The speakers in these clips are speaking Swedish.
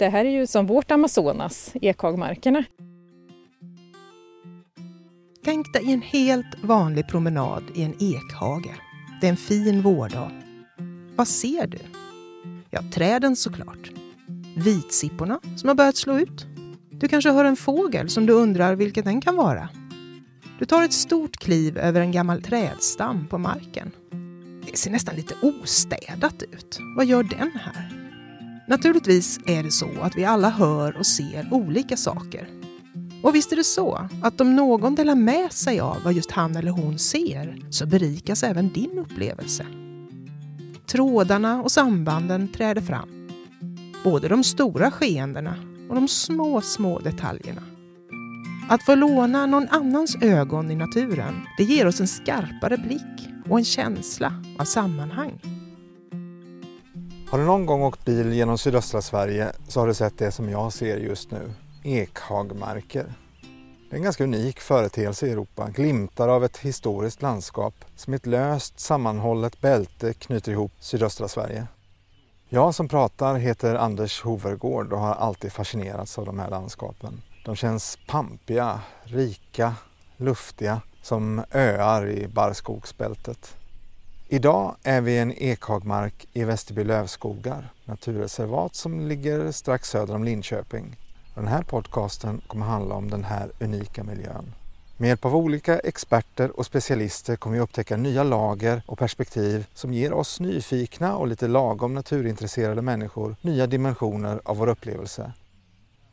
Det här är ju som vårt Amazonas, ekhagmarkerna. Tänk dig en helt vanlig promenad i en ekhage. Det är en fin vårdag. Vad ser du? Ja, träden såklart. Vitsipporna som har börjat slå ut. Du kanske hör en fågel som du undrar vilken den kan vara. Du tar ett stort kliv över en gammal trädstam på marken. Det ser nästan lite ostädat ut. Vad gör den här? Naturligtvis är det så att vi alla hör och ser olika saker. Och visst är det så att om någon delar med sig av vad just han eller hon ser så berikas även din upplevelse. Trådarna och sambanden träder fram. Både de stora skeendena och de små, små detaljerna. Att få låna någon annans ögon i naturen, det ger oss en skarpare blick och en känsla av sammanhang. Har du någon gång åkt bil genom sydöstra Sverige så har du sett det som jag ser just nu. Ekhagmarker. Det är en ganska unik företeelse i Europa. Glimtar av ett historiskt landskap som i ett löst sammanhållet bälte knyter ihop sydöstra Sverige. Jag som pratar heter Anders Hovergård och har alltid fascinerats av de här landskapen. De känns pampiga, rika, luftiga som öar i barrskogsbältet. Idag är vi i en ekhagmark i Västerby lövskogar, naturreservat som ligger strax söder om Linköping. Den här podcasten kommer handla om den här unika miljön. Med hjälp av olika experter och specialister kommer vi upptäcka nya lager och perspektiv som ger oss nyfikna och lite lagom naturintresserade människor nya dimensioner av vår upplevelse.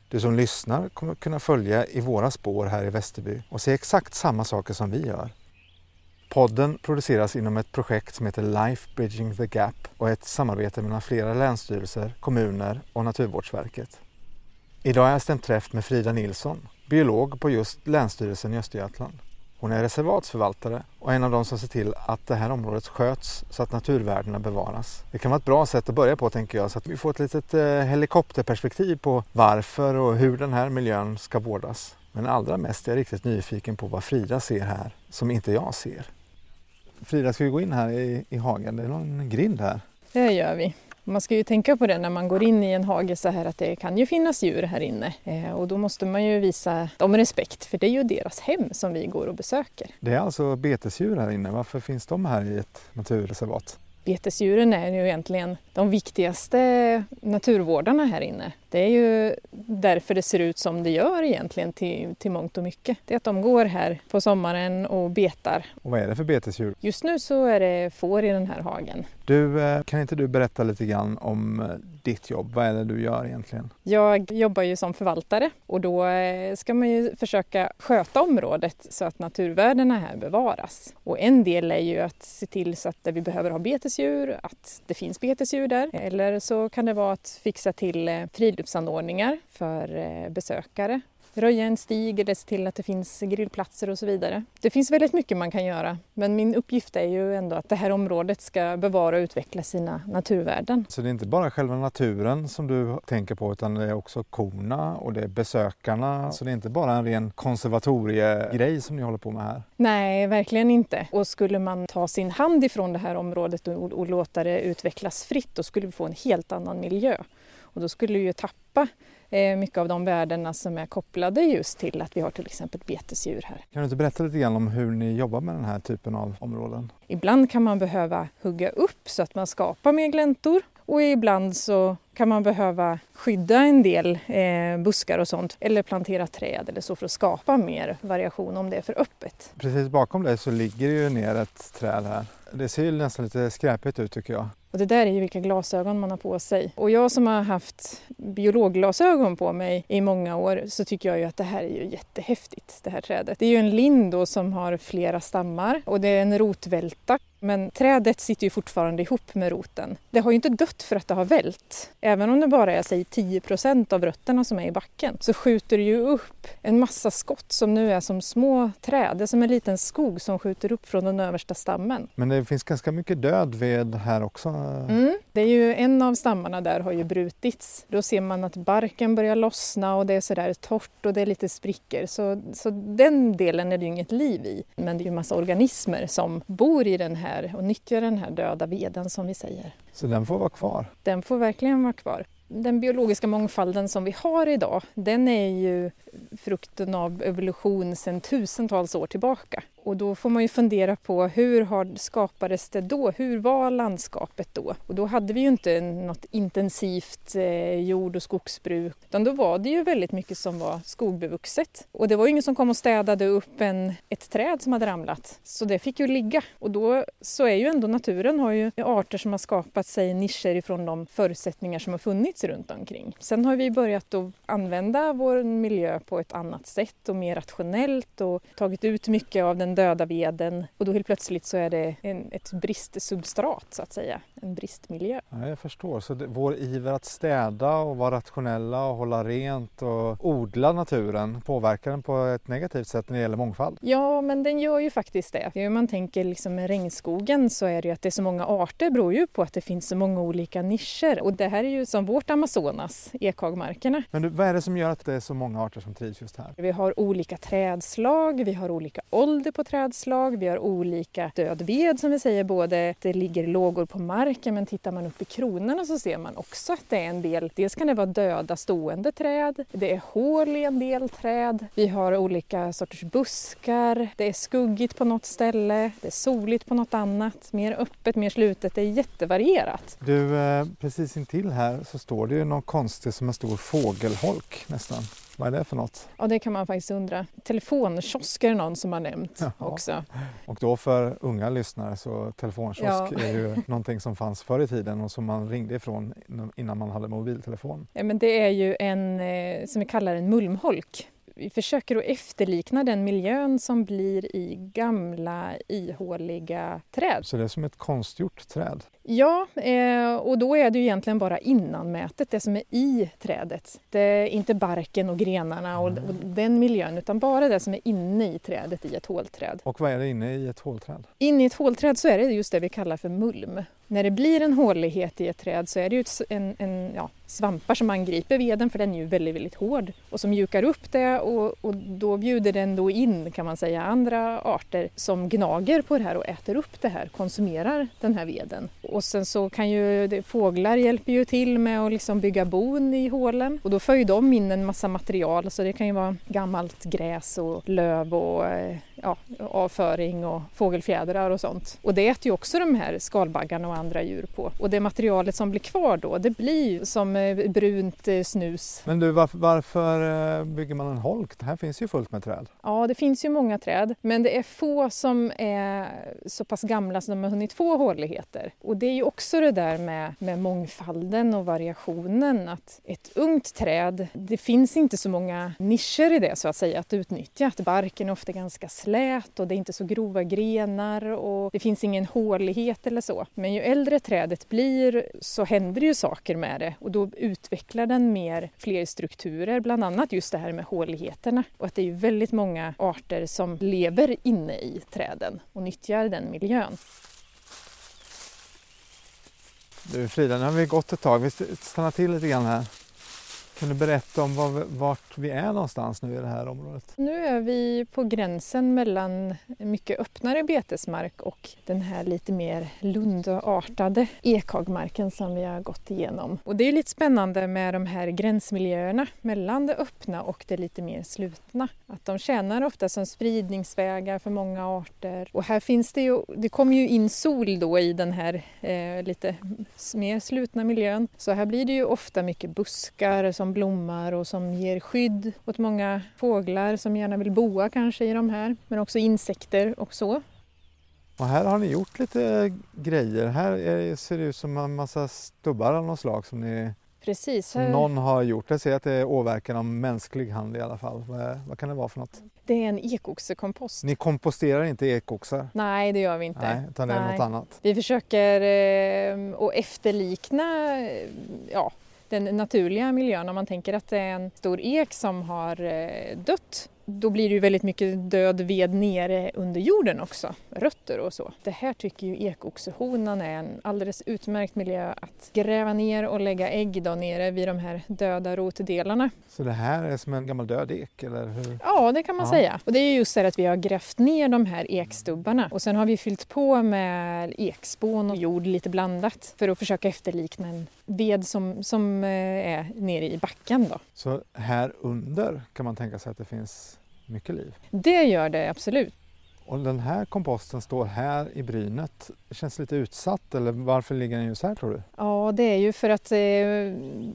Du som lyssnar kommer kunna följa i våra spår här i Västerby och se exakt samma saker som vi gör. Podden produceras inom ett projekt som heter Life Bridging the Gap och är ett samarbete mellan flera länsstyrelser, kommuner och Naturvårdsverket. Idag har jag stämt träff med Frida Nilsson, biolog på just Länsstyrelsen i Östergötland. Hon är reservatsförvaltare och en av de som ser till att det här området sköts så att naturvärdena bevaras. Det kan vara ett bra sätt att börja på tänker jag så att vi får ett litet eh, helikopterperspektiv på varför och hur den här miljön ska vårdas. Men allra mest är jag riktigt nyfiken på vad Frida ser här som inte jag ser. Frida, ska vi gå in här i, i hagen? Det är någon grind här. Det gör vi. Man ska ju tänka på det när man går in i en hage så här att det kan ju finnas djur här inne eh, och då måste man ju visa dem respekt för det är ju deras hem som vi går och besöker. Det är alltså betesdjur här inne. Varför finns de här i ett naturreservat? Betesdjuren är ju egentligen de viktigaste naturvårdarna här inne. Det är ju därför det ser ut som det gör egentligen till, till mångt och mycket. Det är att de går här på sommaren och betar. Och vad är det för betesdjur? Just nu så är det får i den här hagen. Du, eh, kan inte du berätta lite grann om eh, ditt jobb? Vad är det du gör egentligen? Jag jobbar ju som förvaltare och då eh, ska man ju försöka sköta området så att naturvärdena här bevaras. Och en del är ju att se till så att där vi behöver ha betesdjur, att det finns betesdjur där. Eller så kan det vara att fixa till friluftsanordningar för besökare röja en stig eller se till att det finns grillplatser och så vidare. Det finns väldigt mycket man kan göra men min uppgift är ju ändå att det här området ska bevara och utveckla sina naturvärden. Så det är inte bara själva naturen som du tänker på utan det är också korna och det är besökarna. Så det är inte bara en ren konservatoriegrej som ni håller på med här? Nej, verkligen inte. Och skulle man ta sin hand ifrån det här området och, och låta det utvecklas fritt då skulle vi få en helt annan miljö. Och då skulle vi ju tappa Eh, mycket av de värdena som är kopplade just till att vi har till exempel betesdjur här. Kan du inte berätta lite grann om hur ni jobbar med den här typen av områden? Ibland kan man behöva hugga upp så att man skapar mer gläntor och ibland så kan man behöva skydda en del eh, buskar och sånt eller plantera träd eller så för att skapa mer variation om det är för öppet. Precis bakom dig så ligger det ju ner ett träd här. Det ser ju nästan lite skräpigt ut tycker jag. Och det där är ju vilka glasögon man har på sig. Och jag som har haft biologglasögon på mig i många år så tycker jag ju att det här är ju jättehäftigt, det här trädet. Det är ju en lind då som har flera stammar och det är en rotvälta. Men trädet sitter ju fortfarande ihop med roten. Det har ju inte dött för att det har vält. Även om det bara är säg 10% av rötterna som är i backen så skjuter det ju upp en massa skott som nu är som små träd. Det är som en liten skog som skjuter upp från den översta stammen. Men det finns ganska mycket död ved här också? Mm, det är ju en av stammarna där har ju brutits. Då ser man att barken börjar lossna och det är sådär torrt och det är lite sprickor. Så, så den delen är det ju inget liv i. Men det är ju massa organismer som bor i den här och nyttjar den här döda veden som vi säger. Så den får vara kvar? Den får verkligen vara kvar. Den biologiska mångfalden som vi har idag, den är ju frukten av evolution sedan tusentals år tillbaka. Och då får man ju fundera på hur har, skapades det då? Hur var landskapet då? Och då hade vi ju inte något intensivt eh, jord och skogsbruk utan då var det ju väldigt mycket som var skogbevuxet. Och det var ju ingen som kom och städade upp en, ett träd som hade ramlat. Så det fick ju ligga. Och då så är ju ändå naturen har ju arter som har skapat sig nischer ifrån de förutsättningar som har funnits runt omkring. Sen har vi börjat att använda vår miljö på ett annat sätt och mer rationellt och tagit ut mycket av den döda veden och då helt plötsligt så är det en, ett bristsubstrat så att säga, en bristmiljö. Ja, jag förstår, så det, vår iver att städa och vara rationella och hålla rent och odla naturen påverkar den på ett negativt sätt när det gäller mångfald? Ja, men den gör ju faktiskt det. Om man tänker liksom med regnskogen så är det ju att det är så många arter beror ju på att det finns så många olika nischer och det här är ju som vårt Amazonas, ekhagmarkerna. Men du, vad är det som gör att det är så många arter som trivs just här? Vi har olika trädslag, vi har olika ålder på trädslag, vi har olika död ved som vi säger, både det ligger lågor på marken men tittar man upp i kronorna så ser man också att det är en del, dels kan det vara döda stående träd, det är hål i en del träd, vi har olika sorters buskar, det är skuggigt på något ställe, det är soligt på något annat, mer öppet, mer slutet, det är jättevarierat. Du, eh, precis intill här så står det ju något konstigt som en stor fågelholk nästan. Vad är det för något? Ja, det kan man faktiskt undra. Telefonkiosk är någon som har nämnt Jaha. också. Och då för unga lyssnare så telefonkiosk ja. är ju någonting som fanns förr i tiden och som man ringde ifrån innan man hade mobiltelefon. Ja, men det är ju en, eh, som vi kallar en mulmholk vi försöker att efterlikna den miljön som blir i gamla ihåliga träd. Så det är som ett konstgjort träd? Ja, eh, och då är det ju egentligen bara innanmätet, det som är i trädet. Det är inte barken och grenarna och, och, den miljön utan bara det som är inne i trädet i ett hålträd. Och vad är det inne i ett hålträd? Inne i ett hålträd så är det just det vi kallar för mulm. När det blir en hålighet i ett träd så är det ju en, en ja, svampar som angriper veden för den är ju väldigt, väldigt hård och som mjukar upp det och, och, då bjuder den då in kan man säga andra arter som gnager på det här och äter upp det här, konsumerar den här veden. Och sen så kan ju det, fåglar hjälper ju till med att liksom bygga bon i hålen. Och då för ju de in en massa material. Så det kan ju vara gammalt gräs och löv och eh, ja, avföring och fågelfjädrar och sånt. Och det äter ju också de här skalbaggarna och andra djur på. Och det materialet som blir kvar då, det blir som eh, brunt eh, snus. Men du, varför, varför, bygger man en holk? Det här finns ju fullt med träd. Ja, det finns ju många träd, men det är få som är så pass gamla så de har hunnit få håligheter. Och det är ju också det där med, med mångfalden och variationen, att ett ungt träd, det finns inte så många nischer i det så att säga att utnyttja. Att barken är ofta ganska slät och det är inte så grova grenar och det finns ingen hålighet eller så. Men ju äldre trädet blir så händer det ju saker med det och då utvecklar den mer fler strukturer, bland annat just det här med håligheterna. Och att det är ju väldigt många arter som lever inne i träden och nyttjar den miljön. Du Frida, nu har vi gått ett tag. Vi stannar till lite grann här. Kan du berätta om var, vart vi är någonstans nu i det här området? Nu är vi på gränsen mellan mycket öppnare betesmark och den här lite mer lundartade ekhagmarken som vi har gått igenom. Och det är lite spännande med de här gränsmiljöerna mellan det öppna och det lite mer slutna. Att de tjänar ofta som spridningsvägar för många arter. Och här finns det ju, det kommer ju in sol då i den här eh, lite mer slutna miljön. Så här blir det ju ofta mycket buskar som som blommar och som ger skydd åt många fåglar som gärna vill boa kanske i de här, men också insekter och så. Och här har ni gjort lite grejer. Här är, ser det ut som en massa stubbar av något slag som ni Precis. Som någon har gjort. Jag ser att det är åverkan av mänsklig hand i alla fall. Vad, vad kan det vara för något? Det är en ekoxekompost. Ni komposterar inte ekoxar? Nej, det gör vi inte. Nej, utan det är Nej. något annat? Vi försöker eh, att efterlikna eh, ja, den naturliga miljön. Om man tänker att det är en stor ek som har eh, dött då blir det ju väldigt mycket död ved nere under jorden också, rötter och så. Det här tycker ju ekoxehonan är en alldeles utmärkt miljö att gräva ner och lägga ägg då nere vid de här döda rotdelarna. Så det här är som en gammal död ek eller hur? Ja, det kan man Ja. säga. Och det är just det att vi har grävt ner de här ekstubbarna och sen har vi fyllt på med ekspån och jord lite blandat för att försöka efterlikna en ved som, som eh, är nere i backen då. Så här under kan man tänka sig att det finns mycket liv. Det gör det absolut. Och den här komposten står här i brynet. Det känns lite utsatt eller varför ligger den just här tror du? Ja, det är ju för att eh,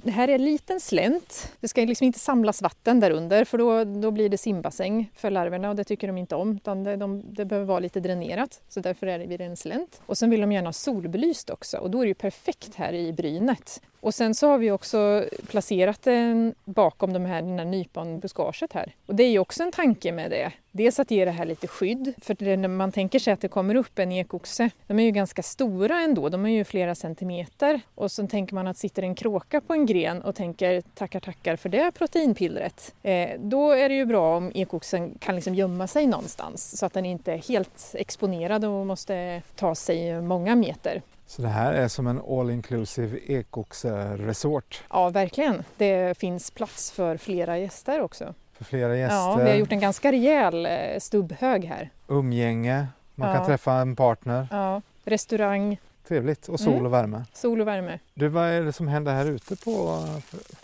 det här är en liten slänt. Det ska liksom inte samlas vatten där under för då, då blir det simbassäng för larverna och det tycker de inte om. Utan det, de, det behöver vara lite dränerat så därför är det vid en slänt. Och sen vill de gärna ha solbelyst också och då är det ju perfekt här i brynet. Och sen så har vi också placerat den bakom de här, den här nyponbuskaget här. Och det är ju också en tanke med det. Dels att ge det här lite skydd, för det, när man tänker sig att det kommer upp en ekoxe, de är ju ganska stora ändå, de är ju flera centimeter. Och så tänker man att sitter en kråka på en gren och tänker tackar tackar för det proteinpillret. Eh, då är det ju bra om ekoxen kan liksom gömma sig någonstans så att den inte är helt exponerad och måste ta sig många meter. Så det här är som en all inclusive ekoxe-resort Ja, verkligen. Det finns plats för flera gäster också. för flera gäster. Ja, vi har gjort en ganska rejäl eh, stubbhög här. Umgänge, man Ja. kan träffa en partner. Ja, restaurang, Trevligt och sol Mm. och värme. sol och värme. Du, vad är det som händer här ute på,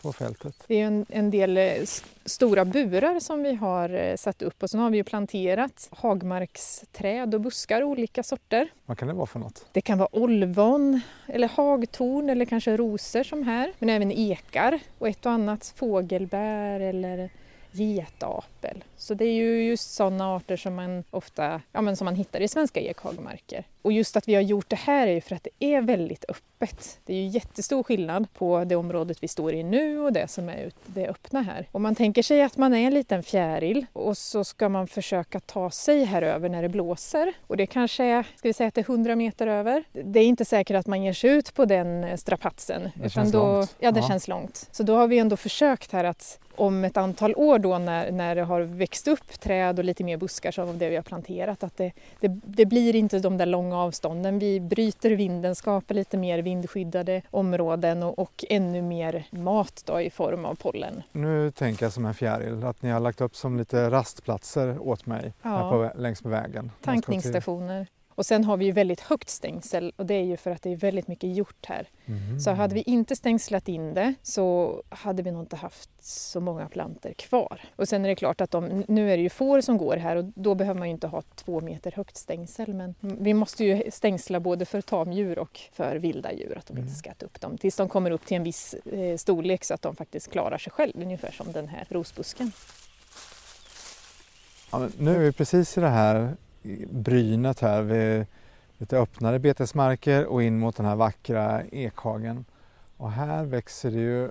på fältet? Det är en, en del eh, stora burar som vi har eh, satt upp och sen har vi ju planterat hagmarksträd och buskar olika sorter. Vad kan det vara för något? Det kan vara olvon eller hagtorn eller kanske rosor som här. Men även ekar och ett och annat fågelbär eller getapel. Så det är ju just sådana arter som man ofta ja, men som man hittar i svenska ekhagmarker. Och just att vi har gjort det här är ju för att det är väldigt öppet. Det är ju jättestor skillnad på det området vi står i nu och det som är ut- det öppna här. Om man tänker sig att man är en liten fjäril och så ska man försöka ta sig här över när det blåser och det kanske är, ska vi säga att det är 100 meter över. Det är inte säkert att man ger sig ut på den eh, strapatsen. Det känns då, långt. Ja, det Ja. känns långt. Så då har vi ändå försökt här att om ett antal år då när, när det har växt upp träd och lite mer buskar som det vi har planterat att det, det, det blir inte de där långa avstånden. Vi bryter vinden, skapar lite mer vindskyddade områden och, och ännu mer mat då i form av pollen. Nu tänker jag som en fjäril att ni har lagt upp som lite rastplatser åt mig Ja. här på, längs med vägen. Tankningsstationer. Och sen har vi ju väldigt högt stängsel och det är ju för att det är väldigt mycket hjort här. Mhm. Så hade vi inte stängslat in det så hade vi nog inte haft så många planter kvar. Och sen är det klart att de, nu är det ju får som går här och då behöver man ju inte ha två meter högt stängsel. Men vi måste ju stängsla både för tamdjur och för vilda djur att de Mm. inte ska äta upp dem. Tills de kommer upp till en viss eh, storlek så att de faktiskt klarar sig själv, ungefär som den här rosbusken. Ja, nu är vi precis i det här brynet här vid lite öppnare betesmarker och in mot den här vackra ekhagen. Och här växer det ju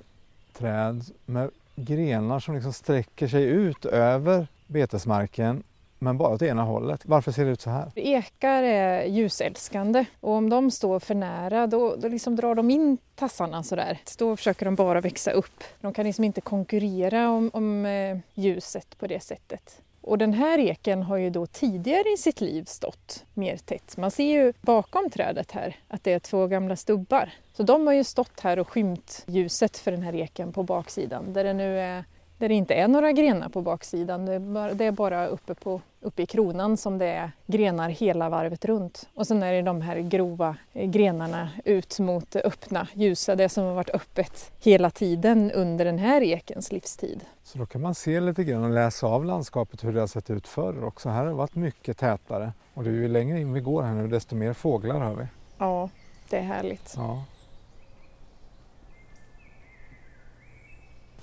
träd med grenar som liksom sträcker sig ut över betesmarken men bara åt ena hållet. Varför ser det ut så här? Ekar är ljusälskande och om de står för nära då, då liksom drar de in tassarna sådär. Då försöker de bara växa upp. De kan liksom inte konkurrera om, om eh, ljuset på det sättet. Och den här eken har ju då tidigare i sitt liv stått mer tätt. Man ser ju bakom trädet här att det är två gamla stubbar. Så de har ju stått här och skymt ljuset för den här eken på baksidan där det nu är där det inte är några grenar på baksidan. Det är bara, det är bara uppe, på, uppe i kronan som det är grenar hela varvet runt. Och sen är det de här grova eh, grenarna ut mot det öppna, ljusa, det som har varit öppet hela tiden under den här ekens livstid. Så då kan man se lite grann och läsa av landskapet hur det har sett ut förr också. Här har det varit mycket tätare och det är ju längre in vi går här nu desto mer fåglar hör vi. Ja, det är härligt. Ja.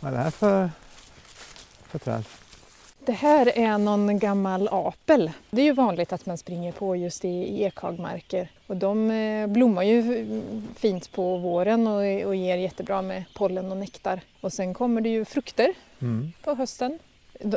Vad är det här för, för träd? Det här är någon gammal apel. Det är ju vanligt att man springer på just i, ekhagmarker. Och de eh, blommar ju fint på våren och, och ger jättebra med pollen och nektar. Och sen kommer det ju frukter Mm. på hösten.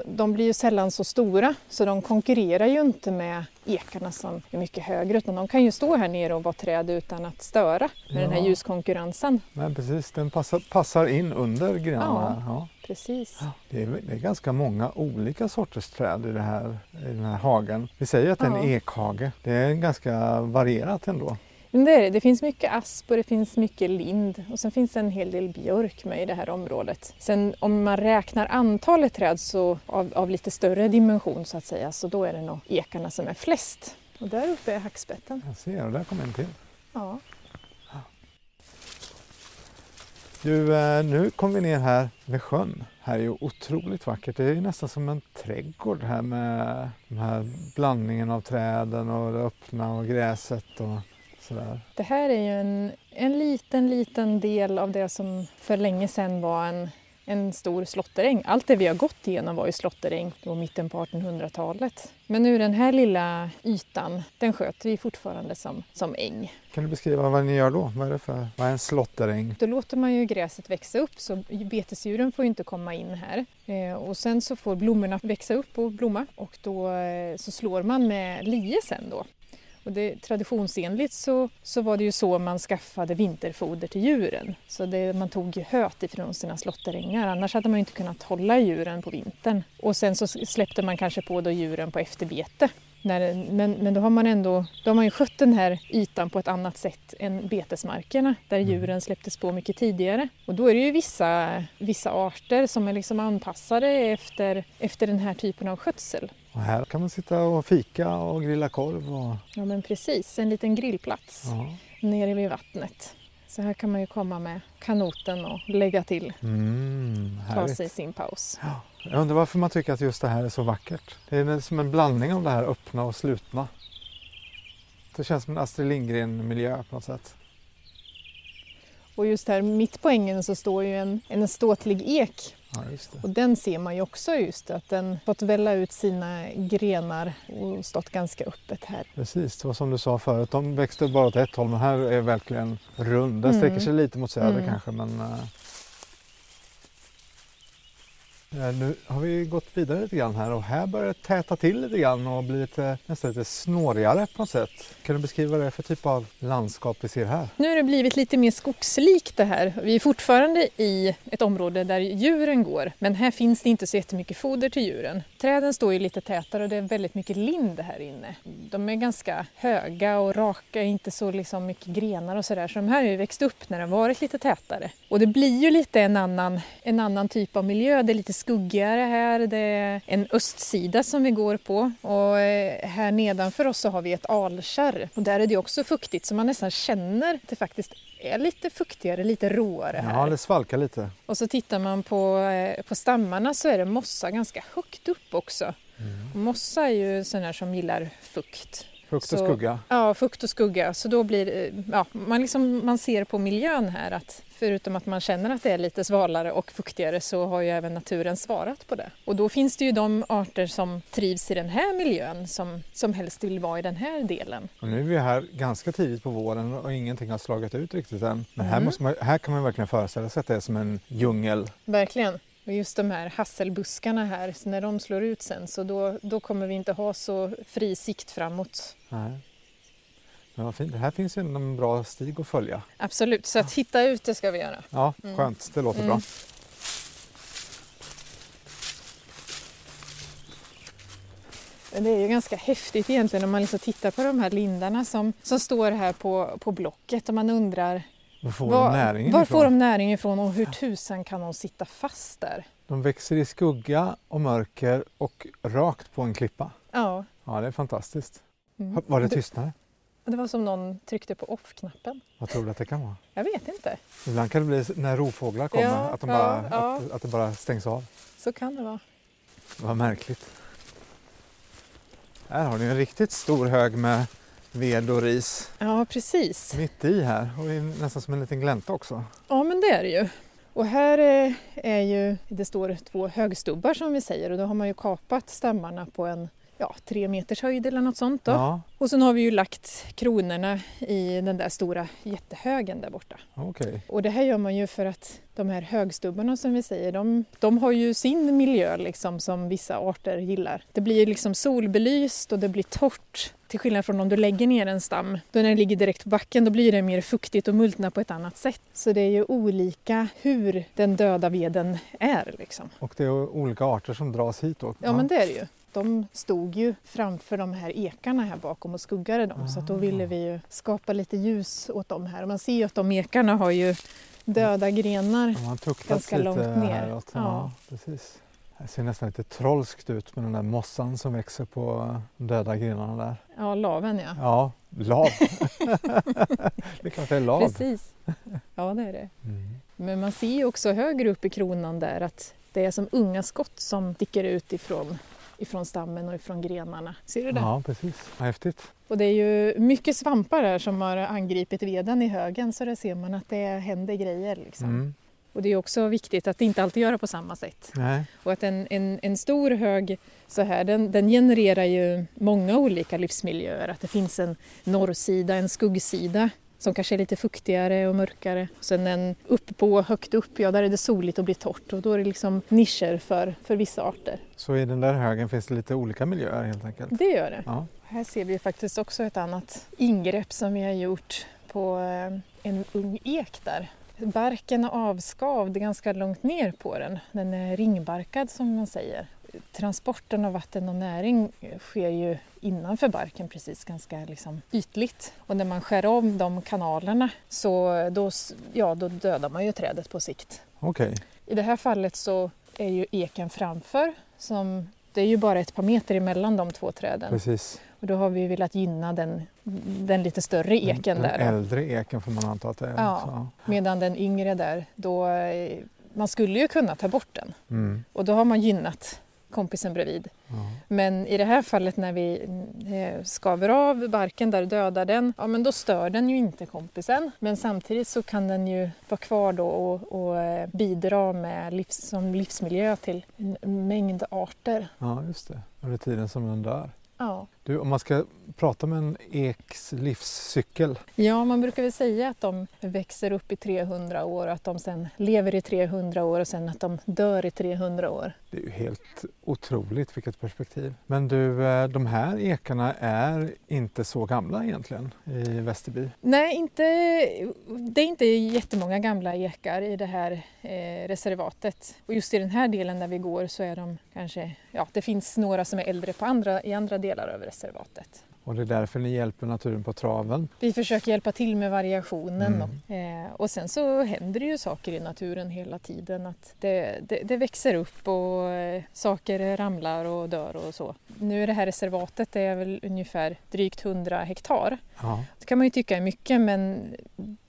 De, blir ju sällan så stora så de konkurrerar ju inte med ekarna som är mycket högre utan de kan ju stå här nere och vara träd utan att störa med den här Ja. ljuskonkurrensen. Men precis, den passar, passar in under grenarna. Ja. Ja. precis. Det är, det är ganska många olika sorters träd i, det här, i den här hagen. Vi säger att det är en Ja. ekhage. Det är ganska varierat ändå. Det, det. finns mycket asp och det finns mycket lind och sen finns det en hel del björk med i det här området. Sen om man räknar antalet träd så av, av lite större dimension så att säga så då är det nog ekarna som är flest. Och där uppe är hackspetten. Jag ser, och där kommer en till. Ja. Du, eh, nu kom vi ner här vid sjön. Här är ju otroligt vackert. Det är ju nästan som en trädgård här med den här blandningen av träden och det öppna och gräset och sådär. Det här är ju en, en liten, liten del av det som för länge sedan var en, en stor slåtteräng. Allt det vi har gått igenom var ju slåtteräng då mitten på 1800-talet. Men nu den här lilla ytan, den sköter vi fortfarande som, som äng. Kan du beskriva vad ni gör då? Vad är det för, vad är en slåtteräng? Då låter man ju gräset växa upp så betesdjuren får ju inte komma in här. Eh, och sen så får blommorna växa upp och blomma och då eh, så slår man med lie sen då. Och det, traditionsenligt så, så var det ju så man skaffade vinterfoder till djuren. Så det, man tog ju höet ifrån sina slåtterängar, annars hade man inte kunnat hålla djuren på vintern. Och sen så släppte man kanske på då djuren på efterbete. När, men, men då har man ändå då har man ju skött den här ytan på ett annat sätt än betesmarkerna där djuren släpptes på mycket tidigare. Och då är det ju vissa, vissa arter som är liksom anpassade efter, efter den här typen av skötsel. Och här kan man sitta och fika och grilla korv. Och, Ja men precis, en liten grillplats ja. nere vid vattnet. Så här kan man ju komma med kanoten och lägga till, mm, ta sig sin paus. Ja. Jag undrar varför man tycker att just det här är så vackert. Det är som en blandning av det här öppna och slutna. Det känns som en Astrid Lindgren-miljö på något sätt. Och just här mitt på ängen så står ju en, en ståtlig ek Ja. Och den ser man ju också just att den fått välla ut sina grenar och stått ganska öppet här. Precis, det var som du sa förut. De växte bara åt ett håll men här är verkligen rund. Den Mm. sträcker sig lite mot söder Mm. kanske men eh, Eh, nu har vi gått vidare lite grann här och här börjar det täta till lite grann och bli lite, nästan lite snårigare på något sätt. Kan du beskriva vad det är för typ av landskap vi ser här? Nu har det blivit lite mer skogslikt det här. Vi är fortfarande i ett område där djuren går men här finns det inte så jättemycket foder till djuren. Träden står ju lite tätare och det är väldigt mycket lind här inne. De är ganska höga och raka, inte så liksom mycket grenar och sådär. Så de här har ju växt upp när det har varit lite tätare. Och det blir ju lite en annan, en annan typ av miljö. Det är lite skuggigare här. Det är en östsida som vi går på och eh, här nedanför oss så har vi ett alkärr och där är det också fuktigt så man nästan känner att det faktiskt är lite fuktigare, lite råare här. Ja, det svalkar lite. Och så tittar man på, eh, på stammarna så är det mossa ganska högt upp också. Och mossa är ju sån här som gillar fukt. Fukt och Så- skugga. Ja, fukt och skugga. Så då blir det- ja, man, liksom, man ser på miljön här att förutom att man känner att det är lite svalare och fuktigare så har ju även naturen svarat på det. Och då finns det ju de arter som trivs i den här miljön som, som helst vill vara i den här delen. Och nu är vi här ganska tidigt på våren och ingenting har slagit ut riktigt än. Men här, Mm. måste man, här kan man verkligen föreställa sig att det är som en djungel. Verkligen. Och just de här hasselbuskarna här, så när de slår ut sen så då, då kommer vi inte ha så fri sikt framåt. Nej. Men vad fint. Det här finns ju en bra stig att följa. Absolut, så att hitta ut det ska vi göra. Ja, Mm. skönt. Det låter Mm. bra. Det är ju ganska häftigt egentligen om man liksom tittar på de här lindarna som, som står här på, på blocket och man undrar Var får var, de näringen var ifrån? får de näring ifrån och hur tusan kan de sitta fast där? De växer i skugga och mörker och rakt på en klippa. Ja. Ja, det är fantastiskt. Mm. Var det tystnare? det var som någon tryckte på off-knappen. Vad tror du att det kan vara? Jag vet inte. Ibland kan det bli när rovfåglar kommer Ja, att, de ja, bara, ja. Att, att det bara stängs av. Så kan det vara. Vad märkligt. Här har ni en riktigt stor hög med ved och ris Ja, precis. mitt i här och nästan som en liten glänta också. Ja, men det är det ju. Och här är, är ju, det står två högstubbar som vi säger och då har man ju kapat stammarna på en ja, tre meters höjd eller något sånt. Då. Ja, Och sen har vi ju lagt kronorna i den där stora jättehögen där borta. okej. Och det här gör man ju för att de här högstubbarna som vi säger, de, de har ju sin miljö liksom som vissa arter gillar. Det blir liksom solbelyst och det blir torrt. Till skillnad från om du lägger ner en stam, då när det ligger direkt på backen då blir det mer fuktigt och multnar på ett annat sätt. Så det är ju olika hur den döda veden är liksom. Och det är olika arter som dras hit då? Ja men det är det ju. De stod ju framför de här ekarna här bakom och skuggade dem så att då ville vi ju skapa lite ljus åt dem här. Och man ser ju att de ekarna har ju döda grenar. Tuktats Ganska långt ner. häråt. Ja. Ja. precis. Det ser nästan lite trolskt ut med den där mossan som växer på döda grenarna där. Ja, laven ja. Ja, lav. det är klart det är lav. Precis. Ja, det är det. Mm. Men man ser ju också högre upp i kronan där att det är som unga skott som sticker ut ifrån, ifrån stammen och ifrån grenarna. Ser du det? Ja, precis. Häftigt. Och det är ju mycket svampar här som har angripit veden i högen så där ser man att det händer grejer. Liksom. Mm. Och det är också viktigt att inte alltid göra på samma sätt. Nej, Och att en, en, en stor hög så här, den, den genererar ju många olika livsmiljöer. Att det finns en norrsida, en skuggsida som kanske är lite fuktigare och mörkare. Sen en upp på, högt upp, ja där är det soligt och blir torrt och då är det liksom nischer för, för vissa arter. så i den där högen finns det lite olika miljöer helt enkelt. Det gör det. Ja, Här ser vi faktiskt också ett annat ingrepp som vi har gjort på eh, en ung ek där. Barken är avskavd ganska långt ner på den. Den är ringbarkad som man säger. Transporten av vatten och näring sker ju innanför barken precis ganska liksom ytligt. Och när man skär om de kanalerna så då, ja, då dödar man ju trädet på sikt. okej. I det här fallet så är ju eken framför som det är ju bara ett par meter emellan de två träden. Precis. Och då har vi velat gynna den, den lite större eken den, där. Den äldre eken får man anta att det är. Ja. Så. Medan den yngre där, då, eh, man skulle ju kunna ta bort den. Mm. Och då har man gynnat kompisen bredvid. Ja. Men i det här fallet när vi eh, skaver av barken där och dödar den, ja men då stör den ju inte kompisen. Men samtidigt så kan den ju vara kvar då och, och eh, bidra med livs, som livsmiljö till en mängd arter. ja, just det. Under tiden som den dör. Ja. Du, om man ska prata om en eks livscykel. Ja, man brukar väl säga att de växer upp i 300 år och att de sen lever i 300 år och sen att de dör i 300 år. Det är ju helt otroligt vilket perspektiv. Men du, eh, de här ekarna är inte så gamla egentligen i Västerby. Nej, inte, det är inte jättemånga gamla ekar i det här eh, reservatet. Och just i den här delen där vi går så är de kanske, ja det finns några som är äldre på andra, i andra delar av reservatet. Och det är därför ni hjälper naturen på traven. Vi försöker hjälpa till med variationen Mm. och, eh, och sen så händer det ju saker i naturen hela tiden. Att det, det, det växer upp och eh, saker ramlar och dör och så. Nu är det här reservatet det är väl ungefär drygt 100 hektar. Ja, Det kan man ju tycka är mycket men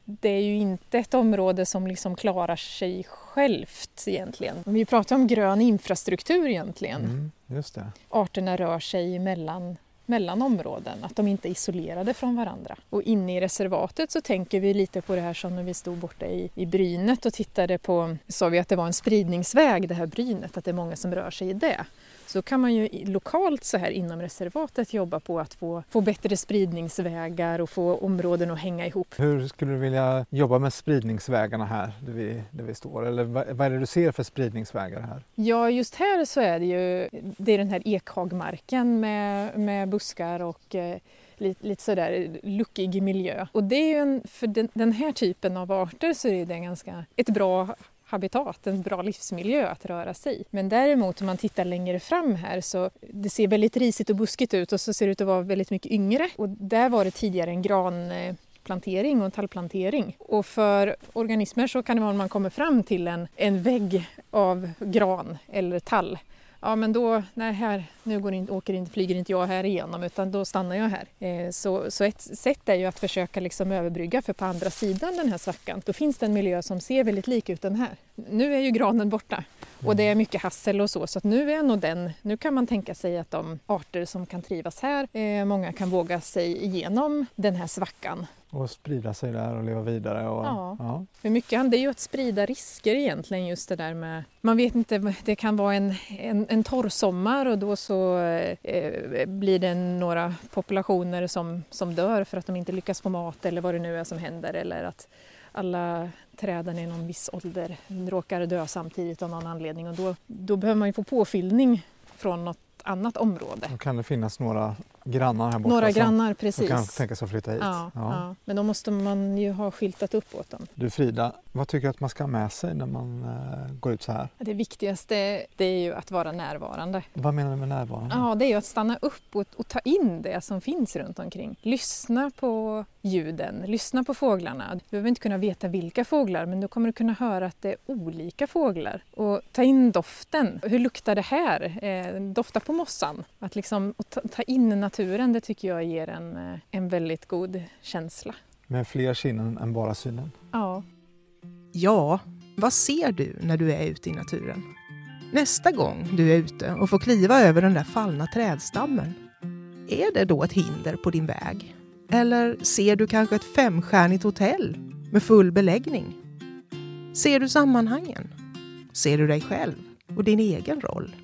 det är ju inte ett område som liksom klarar sig självt egentligen. Vi pratar om grön infrastruktur egentligen. mm, just det. Arterna rör sig mellan, mellan områden, att de inte är isolerade från varandra. Och inne i reservatet så tänker vi lite på det här som när vi stod borta i, i brynet och tittade på, sa vi att det var en spridningsväg det här brynet, att det är många som rör sig i det. Så kan man ju lokalt så här inom reservatet jobba på att få, få bättre spridningsvägar och få områden att hänga ihop. Hur skulle du vilja jobba med spridningsvägarna här där vi, där vi står? Eller vad, vad är det du ser för spridningsvägar här? Ja, just här så är det ju det är den här ekhagmarken med, med buskar och eh, lite, lite sådär luckig miljö. Och det är ju en, för den, den här typen av arter så är det en ganska, ett bra habitat, en bra livsmiljö att röra sig i. Men däremot om man tittar längre fram här så det ser väldigt risigt och buskigt ut och så ser det ut att vara väldigt mycket yngre. Och där var det tidigare en gran plantering och en tallplantering. Och för organismer så kan det vara om man kommer fram till en, en vägg av gran eller tall. Ja men då, nej här, nu går inte, åker inte, flyger inte jag här igenom utan då stannar jag här. Eh, så, så ett sätt är ju att försöka liksom överbrygga för på andra sidan den här svackan då finns det en miljö som ser väldigt lik ut den här. Nu är ju granen borta och det är mycket hassel och så så att nu är nog den, nu kan man tänka sig att de arter som kan trivas här, eh, många kan våga sig igenom den här svackan Och sprida sig där och leva vidare. Och, Ja. ja. För mycket handlar ju att sprida risker egentligen just det där med, man vet inte, det kan vara en, en, en torrsommar och då så eh, blir det några populationer som, som dör för att de inte lyckas få mat eller vad det nu är som händer eller att alla träden i någon viss ålder råkar dö samtidigt av någon anledning och då, då behöver man ju få påfyllning från något annat område. Då kan det finnas några grannar här borta Några som, grannar som precis. kan tänka sig att flytta hit. Ja, Ja. ja. Men då måste man ju ha skyltat upp åt dem. Du Frida, vad tycker du att man ska ha med sig när man eh, går ut så här? Det viktigaste det är ju att vara närvarande. Vad menar du med närvarande? Ja, det är ju att stanna upp och, och ta in det som finns runt omkring. Lyssna på ljuden, lyssna på fåglarna. Du behöver inte kunna veta vilka fåglar men du kommer att kunna höra att det är olika fåglar. Och ta in doften. Hur luktar det här? Eh, dofta på mossan. Att liksom ta, ta in naturen, det tycker jag ger en, eh, en väldigt god känsla. Med fler sinnen än bara synen? Ja. Ja, vad ser du när du är ute i naturen? Nästa gång du är ute och får kliva över den där fallna trädstammen, är det då ett hinder på din väg? Eller ser du kanske ett femstjärnigt hotell med full beläggning? Ser du sammanhangen? Ser du dig själv och din egen roll?